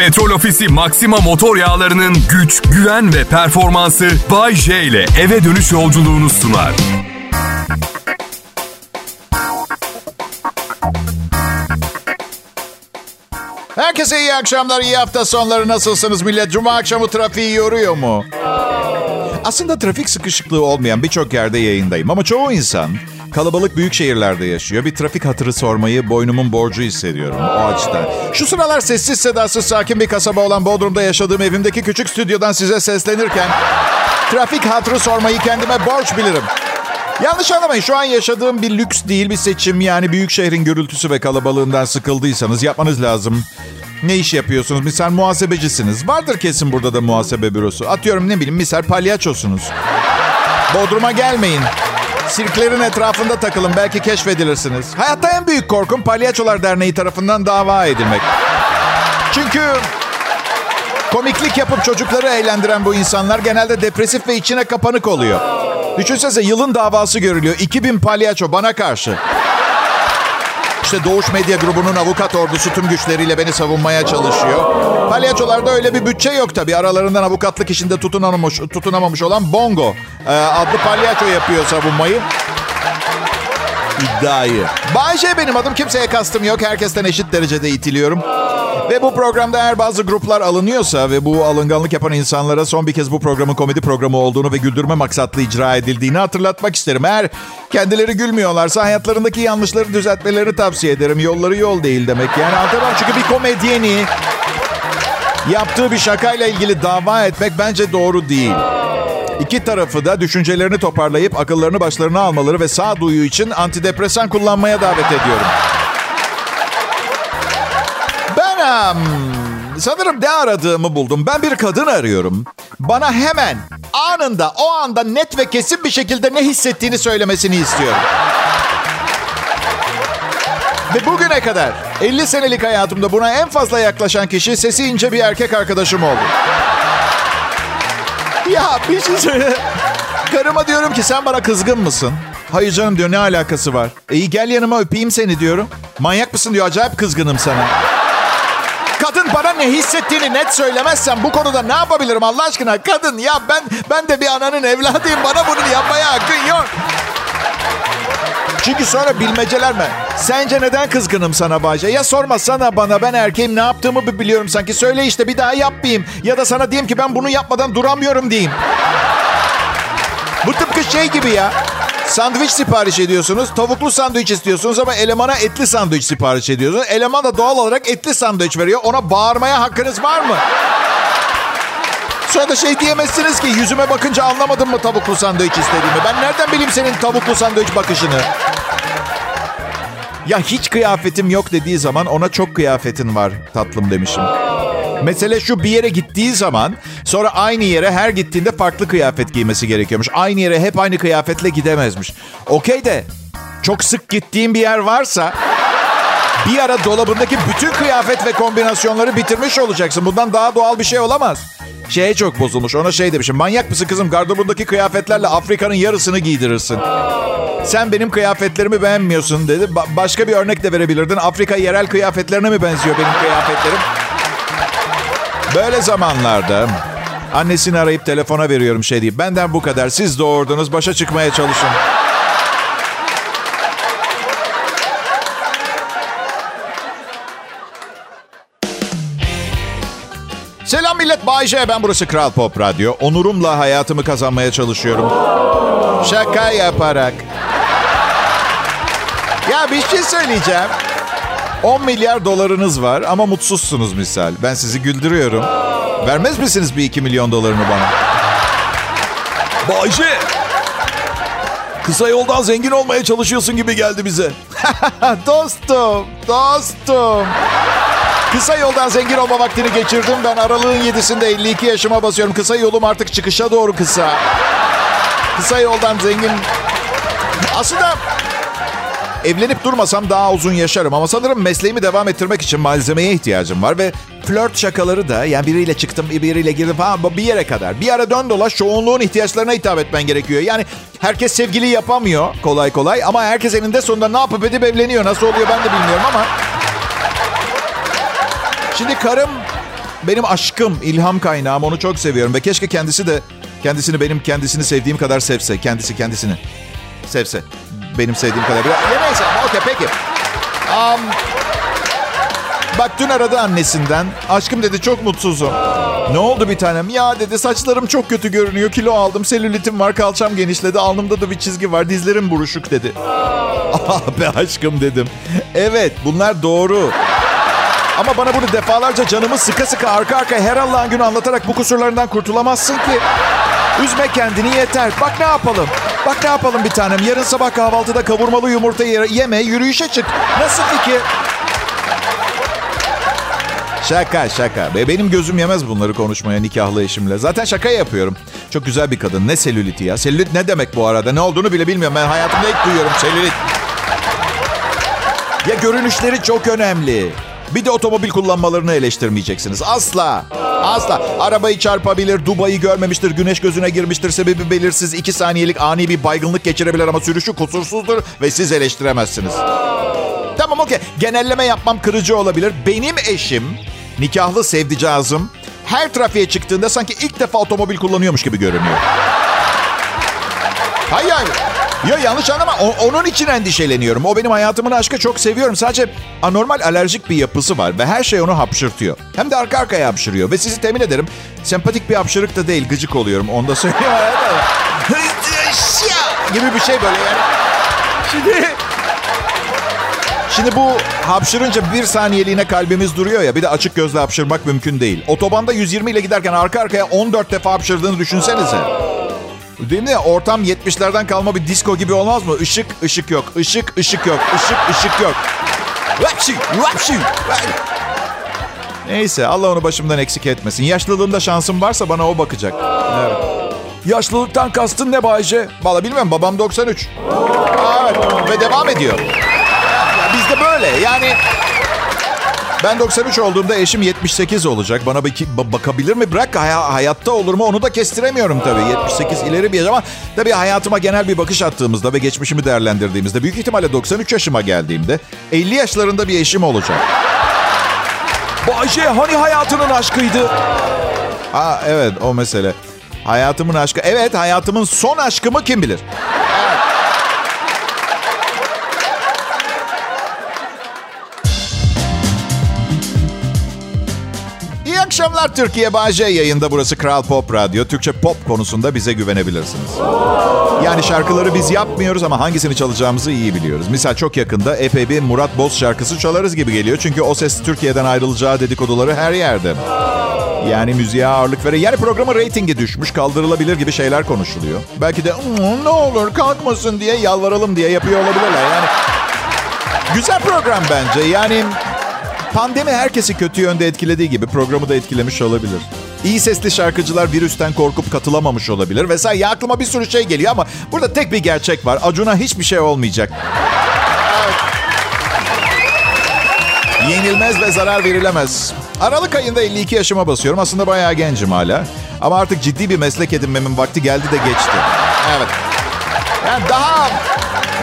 Petrol Ofisi Maxima motor yağlarının güç, güven ve performansı Bay J ile eve dönüş yolculuğunu sunar. Herkese iyi akşamlar, iyi hafta sonları. Nasılsınız millet? Cuma akşamı trafiği yoruyor mu? Aslında trafik sıkışıklığı olmayan birçok yerde yayındayım. Ama çoğu insan kalabalık büyük şehirlerde yaşıyor. Bir trafik hatırı sormayı boynumun borcu hissediyorum o açıdan. Şu sıralar sessiz sedasız sakin bir kasaba olan Bodrum'da yaşadığım evimdeki küçük stüdyodan size seslenirken... ...trafik hatırı sormayı kendime borç bilirim. Yanlış anlamayın şu an yaşadığım bir lüks değil bir seçim. Yani büyük şehrin gürültüsü ve kalabalığından sıkıldıysanız yapmanız lazım. Ne iş yapıyorsunuz? Misal muhasebecisiniz. Vardır kesin burada da muhasebe bürosu. Atıyorum ne bileyim misal palyaçosunuz. Bodrum'a gelmeyin. Sirklerin etrafında takılın belki keşfedilirsiniz. Hayatta en büyük korkum Palyaçolar Derneği tarafından dava edilmek. Çünkü komiklik yapıp çocukları eğlendiren bu insanlar genelde depresif ve içine kapanık oluyor. Düşünsenize yılın davası görülüyor. 2000 palyaço bana karşı. İşte Doğuş Medya Grubu'nun avukat ordusu tüm güçleriyle beni savunmaya çalışıyor. Palyaçolarda öyle bir bütçe yok tabii. Aralarından avukatlık işinde tutunamamış, tutunamamış olan Bongo e, adlı palyaço yapıyor savunmayı. İddiayı. Bayşe benim adım. Kimseye kastım yok. Herkesten eşit derecede itiliyorum. Ve bu programda eğer bazı gruplar alınıyorsa ve bu alınganlık yapan insanlara son bir kez bu programın komedi programı olduğunu ve güldürme maksatlı icra edildiğini hatırlatmak isterim. Eğer kendileri gülmüyorlarsa hayatlarındaki yanlışları düzeltmelerini tavsiye ederim. Yolları yol değil demek. Yani anlatamam çünkü bir komedyeni yaptığı bir şakayla ilgili dava etmek bence doğru değil. İki tarafı da düşüncelerini toparlayıp akıllarını başlarına almaları ve sağduyu için antidepresan kullanmaya davet ediyorum. Ben um, sanırım ne aradığımı buldum. Ben bir kadın arıyorum. Bana hemen, anında, o anda net ve kesin bir şekilde ne hissettiğini söylemesini istiyorum. Ve bugüne kadar 50 senelik hayatımda buna en fazla yaklaşan kişi sesi ince bir erkek arkadaşım oldu. Ya bir şey söyle. Karıma diyorum ki sen bana kızgın mısın? Hayır canım diyor ne alakası var? E, iyi gel yanıma öpeyim seni diyorum. Manyak mısın diyor acayip kızgınım sana. Kadın bana ne hissettiğini net söylemezsen bu konuda ne yapabilirim Allah aşkına? Kadın ya ben ben de bir ananın evladıyım. Bana bunu yapmaya hakkın yok. Çünkü sonra bilmeceler mi? Sence neden kızgınım sana Bayce? Ya sorma sana bana ben erkeğim ne yaptığımı biliyorum sanki. Söyle işte bir daha yapmayayım. Ya da sana diyeyim ki ben bunu yapmadan duramıyorum diyeyim. Bu tıpkı şey gibi ya. Sandviç sipariş ediyorsunuz. Tavuklu sandviç istiyorsunuz ama elemana etli sandviç sipariş ediyorsunuz. Eleman da doğal olarak etli sandviç veriyor. Ona bağırmaya hakkınız var mı? Sonra da şey diyemezsiniz ki yüzüme bakınca anlamadın mı tavuklu sandviç istediğimi? Ben nereden bileyim senin tavuklu sandviç bakışını? Ya hiç kıyafetim yok dediği zaman ona çok kıyafetin var tatlım demişim. Mesele şu bir yere gittiği zaman sonra aynı yere her gittiğinde farklı kıyafet giymesi gerekiyormuş. Aynı yere hep aynı kıyafetle gidemezmiş. Okey de çok sık gittiğim bir yer varsa bir ara dolabındaki bütün kıyafet ve kombinasyonları bitirmiş olacaksın. Bundan daha doğal bir şey olamaz. Şeye çok bozulmuş. Ona şey demişim. Manyak mısın kızım? Gardırobundaki kıyafetlerle Afrika'nın yarısını giydirirsin. Sen benim kıyafetlerimi beğenmiyorsun dedi. Ba- başka bir örnek de verebilirdin. Afrika yerel kıyafetlerine mi benziyor benim kıyafetlerim? Böyle zamanlarda annesini arayıp telefona veriyorum şey deyip benden bu kadar siz doğurdunuz başa çıkmaya çalışın. Selam millet Bay J. Ben burası Kral Pop Radyo. Onurumla hayatımı kazanmaya çalışıyorum. Şaka yaparak. Ya bir şey söyleyeceğim. 10 milyar dolarınız var ama mutsuzsunuz misal. Ben sizi güldürüyorum. Vermez misiniz bir 2 milyon dolarını bana? Bayce. Kısa yoldan zengin olmaya çalışıyorsun gibi geldi bize. dostum, dostum. Kısa yoldan zengin olma vaktini geçirdim. Ben aralığın 7'sinde 52 yaşıma basıyorum. Kısa yolum artık çıkışa doğru kısa. Kısa yoldan zengin... Aslında evlenip durmasam daha uzun yaşarım. Ama sanırım mesleğimi devam ettirmek için malzemeye ihtiyacım var. Ve flört şakaları da yani biriyle çıktım biriyle girdim falan bir yere kadar. Bir ara dön dolaş çoğunluğun ihtiyaçlarına hitap etmen gerekiyor. Yani herkes sevgili yapamıyor kolay kolay. Ama herkes eninde sonunda ne yapıp edip evleniyor. Nasıl oluyor ben de bilmiyorum ama... Şimdi karım benim aşkım, ilham kaynağım. Onu çok seviyorum ve keşke kendisi de kendisini benim kendisini sevdiğim kadar sevse. Kendisi kendisini sevse. Benim sevdiğim kadar. Ya neyse, okey peki. Um, bak dün aradı annesinden. Aşkım dedi çok mutsuzum. Ne oldu bir tanem? Ya dedi saçlarım çok kötü görünüyor. Kilo aldım. Selülitim var. Kalçam genişledi. Alnımda da bir çizgi var. Dizlerim buruşuk dedi. Ah be aşkım dedim. Evet bunlar doğru. Ama bana bunu defalarca canımı sıka sıka arka arka her Allah'ın günü anlatarak bu kusurlarından kurtulamazsın ki. Üzme kendini yeter. Bak ne yapalım. Bak ne yapalım bir tanem. Yarın sabah kahvaltıda kavurmalı yumurta yeme, yürüyüşe çık. Nasıl fikir? Şaka şaka. Benim gözüm yemez bunları konuşmaya nikahlı eşimle. Zaten şaka yapıyorum. Çok güzel bir kadın. Ne selüliti ya? Selülit ne demek bu arada? Ne olduğunu bile bilmiyorum. Ben hayatımda ilk duyuyorum selülit. Ya görünüşleri çok önemli. Bir de otomobil kullanmalarını eleştirmeyeceksiniz. Asla. Asla. Arabayı çarpabilir, Dubai'yi görmemiştir, güneş gözüne girmiştir, sebebi belirsiz, iki saniyelik ani bir baygınlık geçirebilir ama sürüşü kusursuzdur ve siz eleştiremezsiniz. Tamam okey. Genelleme yapmam kırıcı olabilir. Benim eşim, nikahlı sevdicazım, her trafiğe çıktığında sanki ilk defa otomobil kullanıyormuş gibi görünüyor. Hayır hayır. Ya yanlış anlama. O, onun için endişeleniyorum. O benim hayatımın aşkı çok seviyorum. Sadece anormal alerjik bir yapısı var ve her şey onu hapşırtıyor. Hem de arka arkaya hapşırıyor. Ve sizi temin ederim sempatik bir hapşırık da değil gıcık oluyorum. Onu da söyleyeyim. gibi bir şey böyle yani. Şimdi Şimdi bu hapşırınca bir saniyeliğine kalbimiz duruyor ya. Bir de açık gözle hapşırmak mümkün değil. Otobanda 120 ile giderken arka arkaya 14 defa hapşırdığını düşünsenize. Değil mi? Ortam 70'lerden kalma bir disco gibi olmaz mı? Işık, ışık yok. Işık, ışık yok. Işık, ışık yok. Vapşi, vapşi. Neyse Allah onu başımdan eksik etmesin. Yaşlılığımda şansım varsa bana o bakacak. Evet. Yaşlılıktan kastın ne Bayce? Valla bilmiyorum babam 93. Evet ve devam ediyor. Bizde böyle yani... Ben 93 olduğumda eşim 78 olacak. Bana bir bakabilir mi? Bırak hay- hayatta olur mu? Onu da kestiremiyorum tabii. 78 ileri bir yaş ama tabii hayatıma genel bir bakış attığımızda ve geçmişimi değerlendirdiğimizde büyük ihtimalle 93 yaşıma geldiğimde 50 yaşlarında bir eşim olacak. Bayce hani hayatının aşkıydı? Ha evet o mesele. Hayatımın aşkı. Evet hayatımın son aşkımı kim bilir? Akşamlar Türkiye Bağcay yayında. Burası Kral Pop Radyo. Türkçe pop konusunda bize güvenebilirsiniz. Yani şarkıları biz yapmıyoruz ama hangisini çalacağımızı iyi biliyoruz. Misal çok yakında epey bir Murat Boz şarkısı çalarız gibi geliyor. Çünkü o ses Türkiye'den ayrılacağı dedikoduları her yerde. Yani müziğe ağırlık verir. Yani programın reytingi düşmüş, kaldırılabilir gibi şeyler konuşuluyor. Belki de ne olur kalkmasın diye yalvaralım diye yapıyor olabilirler. Yani güzel program bence. Yani Pandemi herkesi kötü yönde etkilediği gibi programı da etkilemiş olabilir. İyi sesli şarkıcılar virüsten korkup katılamamış olabilir vesaire. Ya aklıma bir sürü şey geliyor ama burada tek bir gerçek var. Acun'a hiçbir şey olmayacak. Yenilmez ve zarar verilemez. Aralık ayında 52 yaşıma basıyorum. Aslında bayağı gencim hala. Ama artık ciddi bir meslek edinmemin vakti geldi de geçti. Evet. Yani daha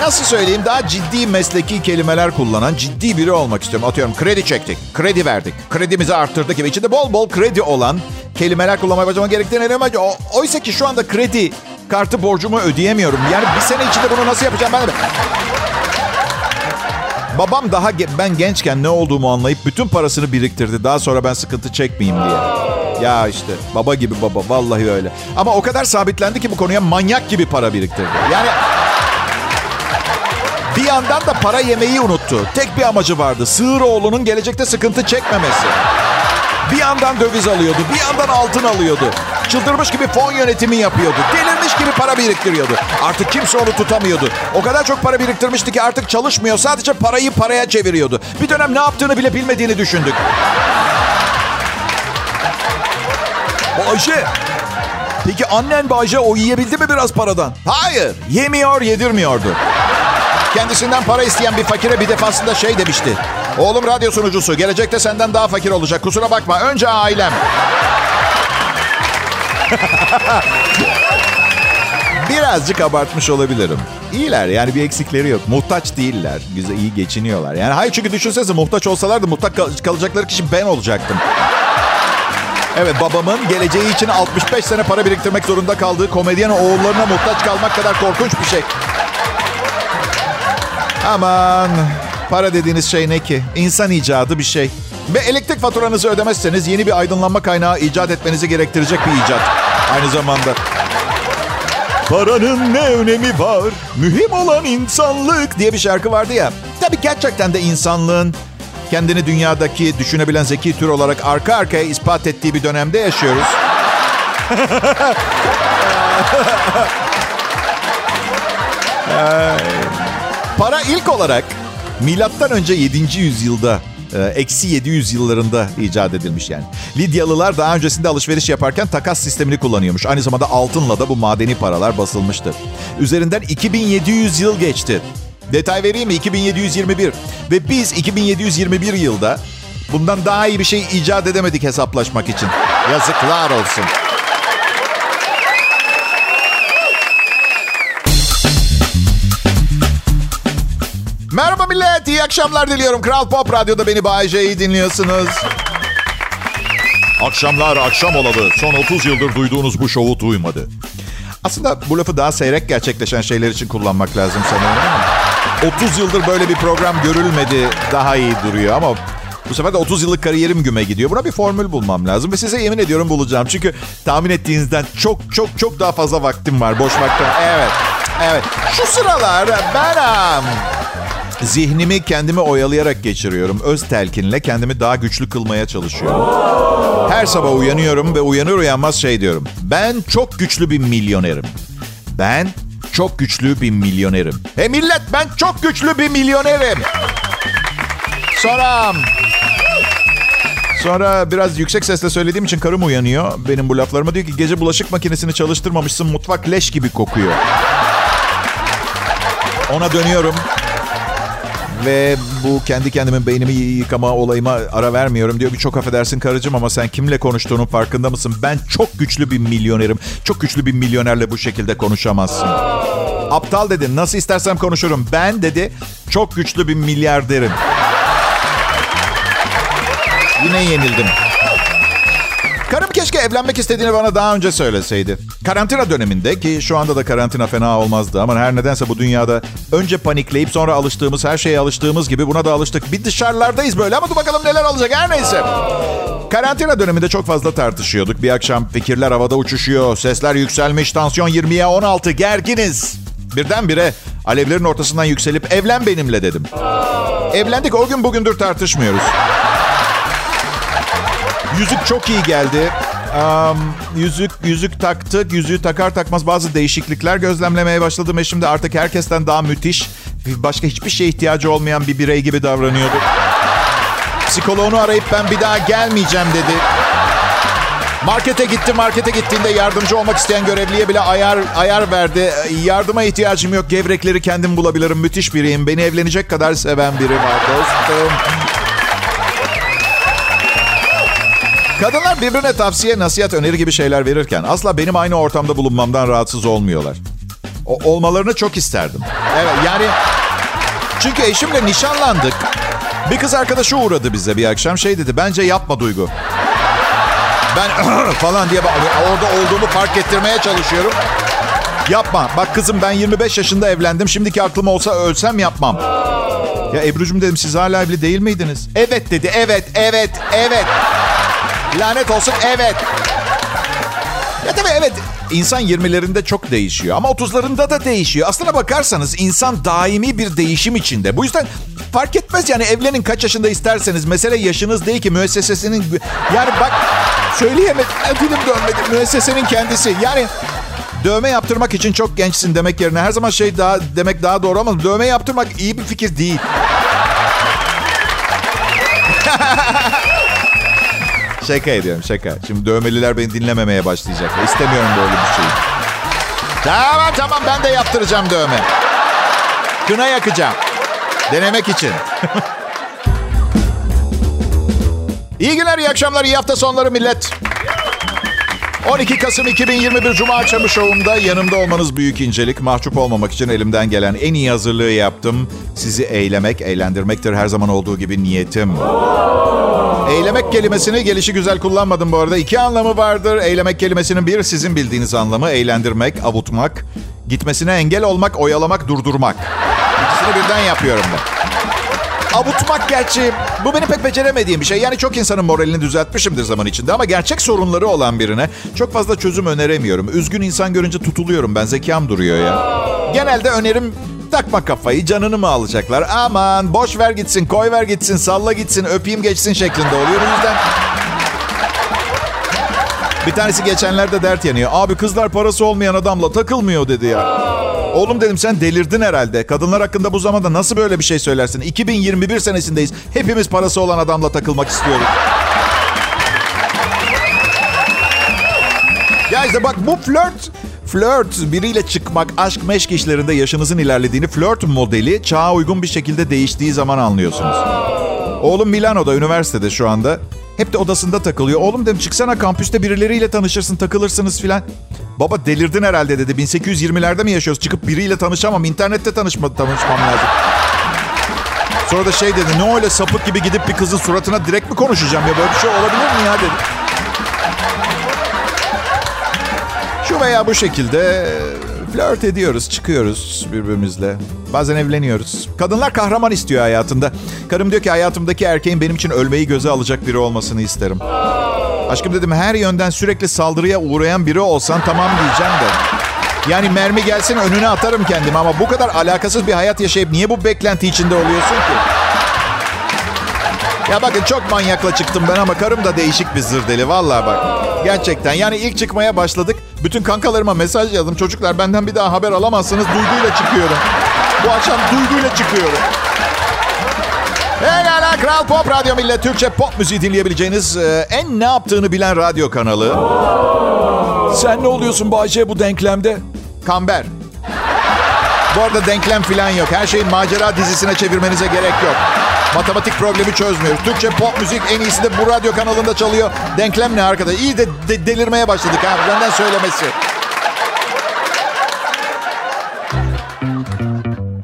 nasıl söyleyeyim daha ciddi mesleki kelimeler kullanan ciddi biri olmak istiyorum. Atıyorum kredi çektik, kredi verdik, kredimizi arttırdık gibi. içinde bol bol kredi olan kelimeler kullanmaya başlamam gerektiğini. O, oysa ki şu anda kredi kartı borcumu ödeyemiyorum. Yani bir sene içinde bunu nasıl yapacağım ben de... Babam daha ge- ben gençken ne olduğumu anlayıp bütün parasını biriktirdi. Daha sonra ben sıkıntı çekmeyeyim diye. Ya işte baba gibi baba vallahi öyle. Ama o kadar sabitlendi ki bu konuya manyak gibi para biriktirdi. Yani bir yandan da para yemeyi unuttu. Tek bir amacı vardı. Sığır oğlunun gelecekte sıkıntı çekmemesi. Bir yandan döviz alıyordu, bir yandan altın alıyordu. Çıldırmış gibi fon yönetimi yapıyordu. Delirmiş gibi para biriktiriyordu. Artık kimse onu tutamıyordu. O kadar çok para biriktirmişti ki artık çalışmıyor. Sadece parayı paraya çeviriyordu. Bir dönem ne yaptığını bile bilmediğini düşündük. Ayşe, peki annen Bayce o yiyebildi mi biraz paradan? Hayır, yemiyor, yedirmiyordu. Kendisinden para isteyen bir fakire bir defasında şey demişti. Oğlum radyo sunucusu. Gelecekte senden daha fakir olacak. Kusura bakma. Önce ailem. Birazcık abartmış olabilirim. İyiler yani bir eksikleri yok. Muhtaç değiller. Güzel iyi geçiniyorlar. Yani hayır çünkü düşünsenize muhtaç olsalardı muhtaç kalacakları kişi ben olacaktım. Evet babamın geleceği için 65 sene para biriktirmek zorunda kaldığı komedyen oğullarına muhtaç kalmak kadar korkunç bir şey. Aman para dediğiniz şey ne ki? İnsan icadı bir şey. Ve elektrik faturanızı ödemezseniz yeni bir aydınlanma kaynağı icat etmenizi gerektirecek bir icat. Aynı zamanda. Paranın ne önemi var? Mühim olan insanlık diye bir şarkı vardı ya. Tabii gerçekten de insanlığın kendini dünyadaki düşünebilen zeki tür olarak arka arkaya ispat ettiği bir dönemde yaşıyoruz. Para ilk olarak milattan önce 7. yüzyılda e, eksi 700 yıllarında icat edilmiş yani. Lidyalılar daha öncesinde alışveriş yaparken takas sistemini kullanıyormuş. Aynı zamanda altınla da bu madeni paralar basılmıştı. Üzerinden 2700 yıl geçti. Detay vereyim mi? 2721. Ve biz 2721 yılda bundan daha iyi bir şey icat edemedik hesaplaşmak için. Yazıklar olsun. Merhaba millet, iyi akşamlar diliyorum. Kral Pop Radyo'da beni Bay J'yi dinliyorsunuz. Akşamlar akşam olalı. Son 30 yıldır duyduğunuz bu şovu duymadı. Aslında bu lafı daha seyrek gerçekleşen şeyler için kullanmak lazım sanırım ama 30 yıldır böyle bir program görülmedi daha iyi duruyor ama bu sefer de 30 yıllık kariyerim güme gidiyor. Buna bir formül bulmam lazım ve size yemin ediyorum bulacağım. Çünkü tahmin ettiğinizden çok çok çok daha fazla vaktim var. Boş vaktim. Evet. Evet. Şu sıralar ben Zihnimi kendimi oyalayarak geçiriyorum. Öz telkinle kendimi daha güçlü kılmaya çalışıyorum. Her sabah uyanıyorum ve uyanır uyanmaz şey diyorum. Ben çok güçlü bir milyonerim. Ben çok güçlü bir milyonerim. He millet ben çok güçlü bir milyonerim. Sonra... Sonra biraz yüksek sesle söylediğim için karım uyanıyor. Benim bu laflarıma diyor ki gece bulaşık makinesini çalıştırmamışsın mutfak leş gibi kokuyor. Ona dönüyorum. Ve bu kendi kendimin beynimi yıkama olayıma ara vermiyorum. Diyor ki çok affedersin karıcığım ama sen kimle konuştuğunun farkında mısın? Ben çok güçlü bir milyonerim. Çok güçlü bir milyonerle bu şekilde konuşamazsın. Aptal dedi. Nasıl istersem konuşurum. Ben dedi çok güçlü bir milyarderim. Yine yenildim. Karım keşke evlenmek istediğini bana daha önce söyleseydi. Karantina döneminde ki şu anda da karantina fena olmazdı ama her nedense bu dünyada önce panikleyip sonra alıştığımız her şeye alıştığımız gibi buna da alıştık. Bir dışarılardayız böyle ama dur bakalım neler olacak her neyse. Karantina döneminde çok fazla tartışıyorduk. Bir akşam fikirler havada uçuşuyor, sesler yükselmiş, tansiyon 20'ye 16, gerginiz. Birdenbire alevlerin ortasından yükselip evlen benimle dedim. Evlendik o gün bugündür tartışmıyoruz. Yüzük çok iyi geldi. Um, yüzük yüzük taktık. Yüzüğü takar takmaz bazı değişiklikler gözlemlemeye başladım. Eşim de artık herkesten daha müthiş, başka hiçbir şeye ihtiyacı olmayan bir birey gibi davranıyordu. Psikoloğunu arayıp ben bir daha gelmeyeceğim dedi. Markete gitti. Markete gittiğinde yardımcı olmak isteyen görevliye bile ayar ayar verdi. Yardıma ihtiyacım yok. Gevrekleri kendim bulabilirim. Müthiş biriyim. Beni evlenecek kadar seven biri var dostum. Kadınlar birbirine tavsiye, nasihat, öneri gibi şeyler verirken asla benim aynı ortamda bulunmamdan rahatsız olmuyorlar. O, olmalarını çok isterdim. Evet yani çünkü eşimle nişanlandık. Bir kız arkadaşı uğradı bize bir akşam şey dedi. Bence yapma Duygu. Ben falan diye orada olduğumu fark ettirmeye çalışıyorum. Yapma. Bak kızım ben 25 yaşında evlendim. Şimdiki aklım olsa ölsem yapmam. Ya Ebru'cum dedim siz hala evli değil miydiniz? Evet dedi. Evet, evet, evet. Lanet olsun evet. Ya tabii evet insan 20'lerinde çok değişiyor ama 30'larında da değişiyor. Aslına bakarsanız insan daimi bir değişim içinde. Bu yüzden fark etmez yani evlenin kaç yaşında isterseniz. Mesele yaşınız değil ki müessesesinin... Yani bak söyleyemedim dilim dönmedi. Müessesenin kendisi. Yani dövme yaptırmak için çok gençsin demek yerine her zaman şey daha demek daha doğru ama dövme yaptırmak iyi bir fikir değil. Şaka ediyorum şaka. Şimdi dövmeliler beni dinlememeye başlayacak. İstemiyorum böyle bir şeyi. Tamam tamam ben de yaptıracağım dövme. Kına yakacağım. Denemek için. İyi günler, iyi akşamlar, iyi hafta sonları millet. 12 Kasım 2021 Cuma akşamı şovumda yanımda olmanız büyük incelik. Mahcup olmamak için elimden gelen en iyi hazırlığı yaptım. Sizi eğlemek, eğlendirmektir her zaman olduğu gibi niyetim. Eylemek kelimesini gelişi güzel kullanmadım bu arada. İki anlamı vardır. Eylemek kelimesinin bir sizin bildiğiniz anlamı. Eğlendirmek, avutmak, gitmesine engel olmak, oyalamak, durdurmak. İkisini birden yapıyorum ben. Avutmak gerçi bu benim pek beceremediğim bir şey. Yani çok insanın moralini düzeltmişimdir zaman içinde ama gerçek sorunları olan birine çok fazla çözüm öneremiyorum. Üzgün insan görünce tutuluyorum ben. Zekam duruyor ya. Genelde önerim takma kafayı canını mı alacaklar? Aman boş ver gitsin, koy ver gitsin, salla gitsin, öpeyim geçsin şeklinde oluyor. O yüzden bir tanesi geçenlerde dert yanıyor. Abi kızlar parası olmayan adamla takılmıyor dedi ya. Oğlum dedim sen delirdin herhalde. Kadınlar hakkında bu zamanda nasıl böyle bir şey söylersin? 2021 senesindeyiz. Hepimiz parası olan adamla takılmak istiyoruz. İşte bak bu flört Flört, biriyle çıkmak, aşk meşk işlerinde yaşınızın ilerlediğini flört modeli çağa uygun bir şekilde değiştiği zaman anlıyorsunuz. Oğlum Milano'da, üniversitede şu anda. Hep de odasında takılıyor. Oğlum dedim çıksana kampüste birileriyle tanışırsın, takılırsınız filan. Baba delirdin herhalde dedi. 1820'lerde mi yaşıyoruz? Çıkıp biriyle tanışamam. İnternette tanışma, tanışmam lazım. Sonra da şey dedi. Ne öyle sapık gibi gidip bir kızın suratına direkt mi konuşacağım ya? Böyle bir şey olabilir mi ya dedi. Şu veya bu şekilde flört ediyoruz, çıkıyoruz birbirimizle. Bazen evleniyoruz. Kadınlar kahraman istiyor hayatında. Karım diyor ki hayatımdaki erkeğin benim için ölmeyi göze alacak biri olmasını isterim. Aşkım dedim her yönden sürekli saldırıya uğrayan biri olsan tamam diyeceğim de. Yani mermi gelsin önüne atarım kendimi ama bu kadar alakasız bir hayat yaşayıp niye bu beklenti içinde oluyorsun ki? Ya bakın çok manyakla çıktım ben ama karım da değişik bir zırdeli. Vallahi bak. Gerçekten. Yani ilk çıkmaya başladık. Bütün kankalarıma mesaj yazdım. Çocuklar benden bir daha haber alamazsınız. Duyguyla çıkıyorum. Bu akşam duyguyla çıkıyorum. Pekala Kral Pop Radyo Millet Türkçe pop müziği dinleyebileceğiniz e, en ne yaptığını bilen radyo kanalı. Sen ne oluyorsun Bayce bu denklemde? Kamber. Bu arada denklem falan yok. Her şeyi macera dizisine çevirmenize gerek yok. Matematik problemi çözmüyoruz. Türkçe pop müzik en iyisi de bu radyo kanalında çalıyor. Denklem ne arkadaş? İyi de, de delirmeye başladık ha. Benden söylemesi.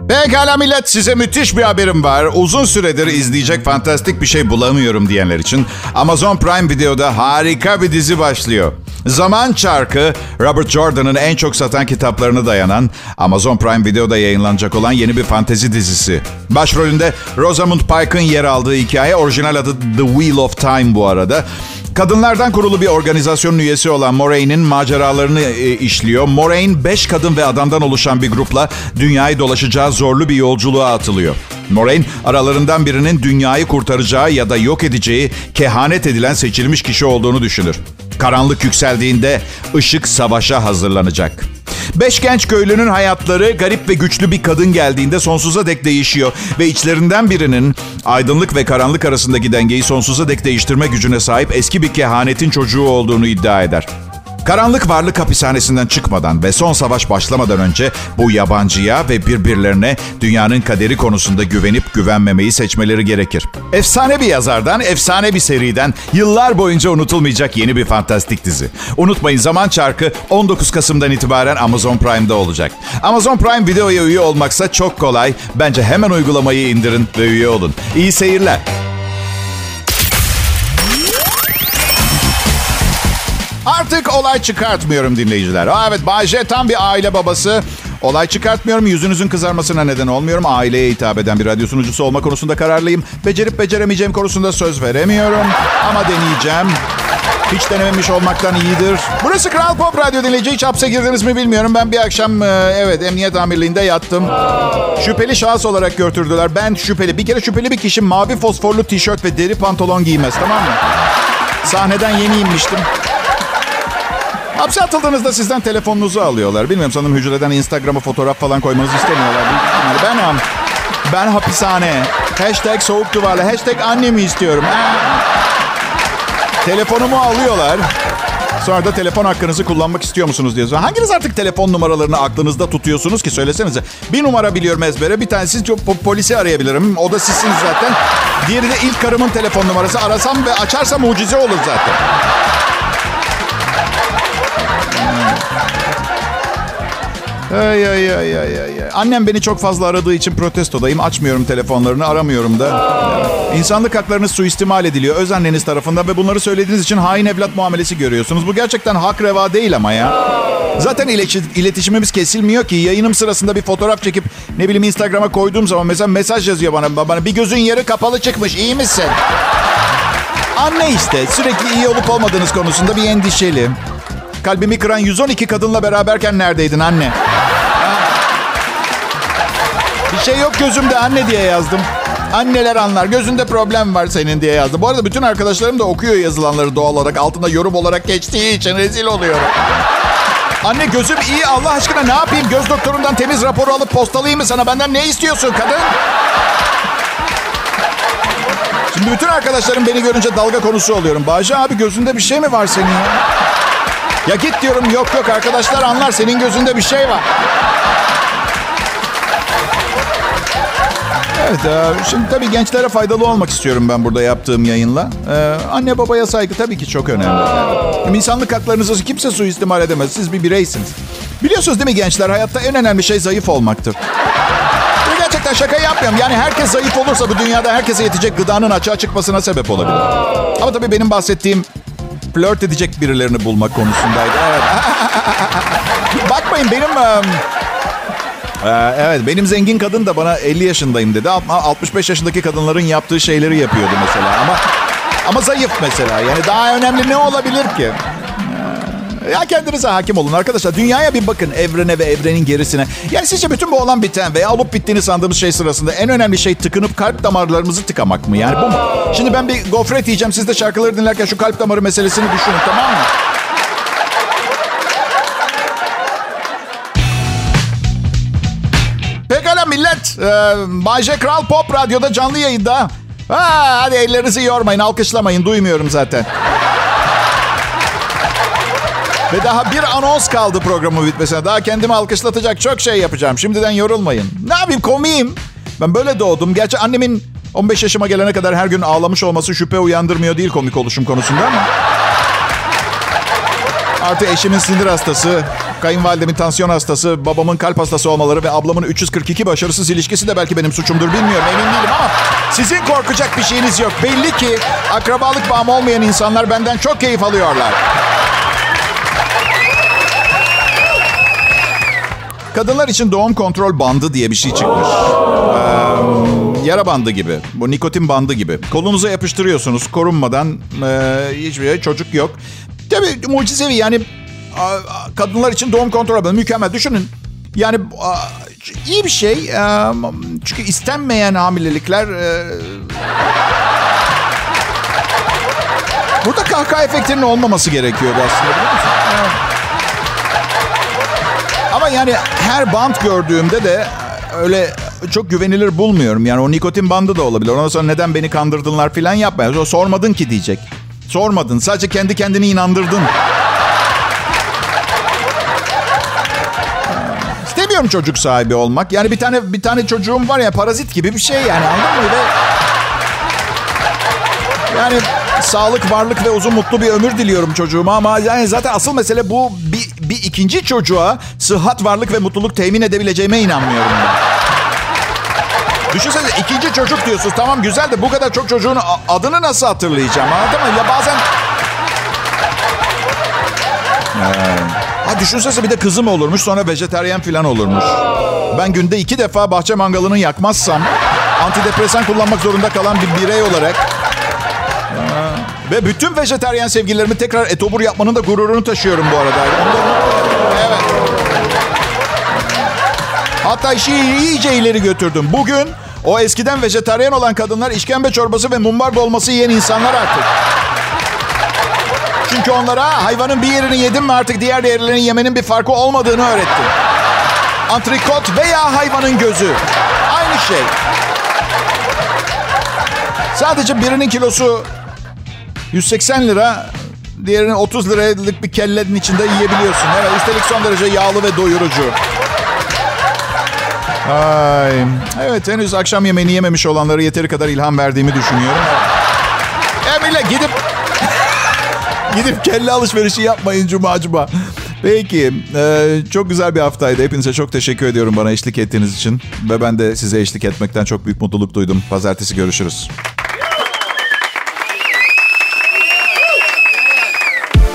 Pekala millet size müthiş bir haberim var. Uzun süredir izleyecek fantastik bir şey bulamıyorum diyenler için Amazon Prime Video'da harika bir dizi başlıyor. Zaman Çarkı, Robert Jordan'ın en çok satan kitaplarına dayanan Amazon Prime Video'da yayınlanacak olan yeni bir fantezi dizisi. Başrolünde Rosamund Pike'ın yer aldığı hikaye orijinal adı The Wheel of Time bu arada. Kadınlardan kurulu bir organizasyonun üyesi olan Moraine'in maceralarını e, işliyor. Moraine 5 kadın ve adamdan oluşan bir grupla dünyayı dolaşacağı zorlu bir yolculuğa atılıyor. Moraine aralarından birinin dünyayı kurtaracağı ya da yok edeceği kehanet edilen seçilmiş kişi olduğunu düşünür. Karanlık yükseldiğinde ışık savaşa hazırlanacak. Beş genç köylünün hayatları garip ve güçlü bir kadın geldiğinde sonsuza dek değişiyor. Ve içlerinden birinin aydınlık ve karanlık arasındaki dengeyi sonsuza dek değiştirme gücüne sahip eski bir kehanetin çocuğu olduğunu iddia eder. Karanlık varlık hapishanesinden çıkmadan ve son savaş başlamadan önce bu yabancıya ve birbirlerine dünyanın kaderi konusunda güvenip güvenmemeyi seçmeleri gerekir. Efsane bir yazardan, efsane bir seriden yıllar boyunca unutulmayacak yeni bir fantastik dizi. Unutmayın Zaman Çarkı 19 Kasım'dan itibaren Amazon Prime'da olacak. Amazon Prime videoya üye olmaksa çok kolay. Bence hemen uygulamayı indirin ve üye olun. İyi seyirler. Artık olay çıkartmıyorum dinleyiciler. Aa, evet Bay J tam bir aile babası. Olay çıkartmıyorum, yüzünüzün kızarmasına neden olmuyorum. Aileye hitap eden bir radyo sunucusu olma konusunda kararlıyım. Becerip beceremeyeceğim konusunda söz veremiyorum. Ama deneyeceğim. Hiç denememiş olmaktan iyidir. Burası Kral Pop Radyo dinleyici. Hiç hapse girdiniz mi bilmiyorum. Ben bir akşam e, evet emniyet amirliğinde yattım. Şüpheli şahıs olarak götürdüler. Ben şüpheli. Bir kere şüpheli bir kişi mavi fosforlu tişört ve deri pantolon giymez tamam mı? Sahneden yeni inmiştim. Hapse atıldığınızda sizden telefonunuzu alıyorlar. Bilmiyorum sanırım hücreden Instagram'a fotoğraf falan koymanızı istemiyorlar. Ben ben, ben hapishane. Hashtag soğuk duvarla. Hashtag annemi istiyorum. Telefonumu alıyorlar. Sonra da telefon hakkınızı kullanmak istiyor musunuz diye. Hanginiz artık telefon numaralarını aklınızda tutuyorsunuz ki söylesenize. Bir numara biliyorum ezbere. Bir tanesi çok polisi arayabilirim. O da sizsiniz zaten. Diğeri de ilk karımın telefon numarası. Arasam ve açarsam mucize olur zaten. Ay, ay, ay, ay, ay. Annem beni çok fazla aradığı için protestodayım. Açmıyorum telefonlarını, aramıyorum da. İnsanlık haklarınız suistimal ediliyor öz anneniz tarafından ve bunları söylediğiniz için hain evlat muamelesi görüyorsunuz. Bu gerçekten hak reva değil ama ya. Zaten iletişimimiz kesilmiyor ki. Yayınım sırasında bir fotoğraf çekip ne bileyim Instagram'a koyduğum zaman mesela mesaj yazıyor bana. Bana bir gözün yarı kapalı çıkmış iyi misin? Anne işte sürekli iyi olup olmadığınız konusunda bir endişeli. Kalbimi kıran 112 kadınla beraberken neredeydin anne? Bir şey yok gözümde anne diye yazdım. Anneler anlar. Gözünde problem var senin diye yazdım. Bu arada bütün arkadaşlarım da okuyor yazılanları doğal olarak. Altında yorum olarak geçtiği için rezil oluyorum. Anne gözüm iyi Allah aşkına ne yapayım? Göz doktorundan temiz raporu alıp postalayayım mı sana? Benden ne istiyorsun kadın? Şimdi bütün arkadaşlarım beni görünce dalga konusu oluyorum. Bağcı abi gözünde bir şey mi var senin ya? Ya git diyorum yok yok arkadaşlar anlar senin gözünde bir şey var. Evet, e, şimdi tabii gençlere faydalı olmak istiyorum ben burada yaptığım yayınla. Ee, anne babaya saygı tabii ki çok önemli. Yani. İnsanlık haklarınızı kimse suistimal edemez. Siz bir bireysiniz. Biliyorsunuz değil mi gençler? Hayatta en önemli şey zayıf olmaktır. Ve gerçekten şaka yapmıyorum. Yani herkes zayıf olursa bu dünyada herkese yetecek gıdanın açığa çıkmasına sebep olabilir. Ama tabii benim bahsettiğim flört edecek birilerini bulmak konusundaydı. Evet. Bakmayın benim... Evet benim zengin kadın da bana 50 yaşındayım dedi. 65 yaşındaki kadınların yaptığı şeyleri yapıyordu mesela. Ama ama zayıf mesela. Yani daha önemli ne olabilir ki? Ya kendinize hakim olun arkadaşlar. Dünyaya bir bakın evrene ve evrenin gerisine. Yani sizce bütün bu olan biten veya olup bittiğini sandığımız şey sırasında en önemli şey tıkınıp kalp damarlarımızı tıkamak mı? Yani bu mu? Şimdi ben bir gofret yiyeceğim. Siz de şarkıları dinlerken şu kalp damarı meselesini düşünün tamam mı? Pekala millet. Ee, Bayce Kral Pop Radyo'da canlı yayında. Ha, hadi ellerinizi yormayın, alkışlamayın. Duymuyorum zaten. Ve daha bir anons kaldı programı bitmesine. Daha kendimi alkışlatacak çok şey yapacağım. Şimdiden yorulmayın. Ne yapayım komiyim. Ben böyle doğdum. Gerçi annemin 15 yaşıma gelene kadar her gün ağlamış olması şüphe uyandırmıyor değil komik oluşum konusunda ama. Artı eşimin sinir hastası, kayınvalidemin tansiyon hastası, babamın kalp hastası olmaları ve ablamın 342 başarısız ilişkisi de belki benim suçumdur bilmiyorum emin değilim ama sizin korkacak bir şeyiniz yok. Belli ki akrabalık bağım olmayan insanlar benden çok keyif alıyorlar. Kadınlar için doğum kontrol bandı diye bir şey çıkmış. Ee, yara bandı gibi. Bu nikotin bandı gibi. Kolunuza yapıştırıyorsunuz korunmadan. E, hiçbir şey, çocuk yok. Tabii mucizevi yani kadınlar için doğum kontrol bandı mükemmel. Düşünün. Yani iyi bir şey. Çünkü istenmeyen hamilelikler... Burada kahkaha efektinin olmaması gerekiyor aslında biliyor musun? Yani her bant gördüğümde de öyle çok güvenilir bulmuyorum. Yani o nikotin bandı da olabilir. Ondan sonra neden beni kandırdınlar falan yapmayın. Sormadın ki diyecek. Sormadın. Sadece kendi kendini inandırdın. İstemiyorum çocuk sahibi olmak. Yani bir tane bir tane çocuğum var ya parazit gibi bir şey yani anladın mı? Ve yani sağlık, varlık ve uzun mutlu bir ömür diliyorum çocuğuma ama yani zaten asıl mesele bu bir, bir ikinci çocuğa sıhhat, varlık ve mutluluk temin edebileceğime inanmıyorum ben. Düşünsene ikinci çocuk diyorsunuz. Tamam güzel de bu kadar çok çocuğun adını nasıl hatırlayacağım anladın mı? Ya bazen... Ee, ha düşünsene bir de kızım olurmuş sonra vejeteryan falan olurmuş. Ben günde iki defa bahçe mangalını yakmazsam antidepresan kullanmak zorunda kalan bir birey olarak ve bütün vejeteryan sevgililerimi tekrar etobur yapmanın da gururunu taşıyorum bu arada. Evet. Hatta işi iyice ileri götürdüm. Bugün o eskiden vejeteryan olan kadınlar işkembe çorbası ve mumbar dolması yiyen insanlar artık. Çünkü onlara hayvanın bir yerini yedim mi artık diğer yerlerini yemenin bir farkı olmadığını öğrettim. Antrikot veya hayvanın gözü. Aynı şey. Sadece birinin kilosu 180 lira, diğerini 30 liralık bir kellenin içinde yiyebiliyorsun. Evet, üstelik son derece yağlı ve doyurucu. Ay. Evet henüz akşam yemeğini yememiş olanlara yeteri kadar ilham verdiğimi düşünüyorum. Emile gidip gidip kelle alışverişi yapmayın cuma cuma. Peki. E, çok güzel bir haftaydı. Hepinize çok teşekkür ediyorum bana eşlik ettiğiniz için. Ve ben de size eşlik etmekten çok büyük mutluluk duydum. Pazartesi görüşürüz.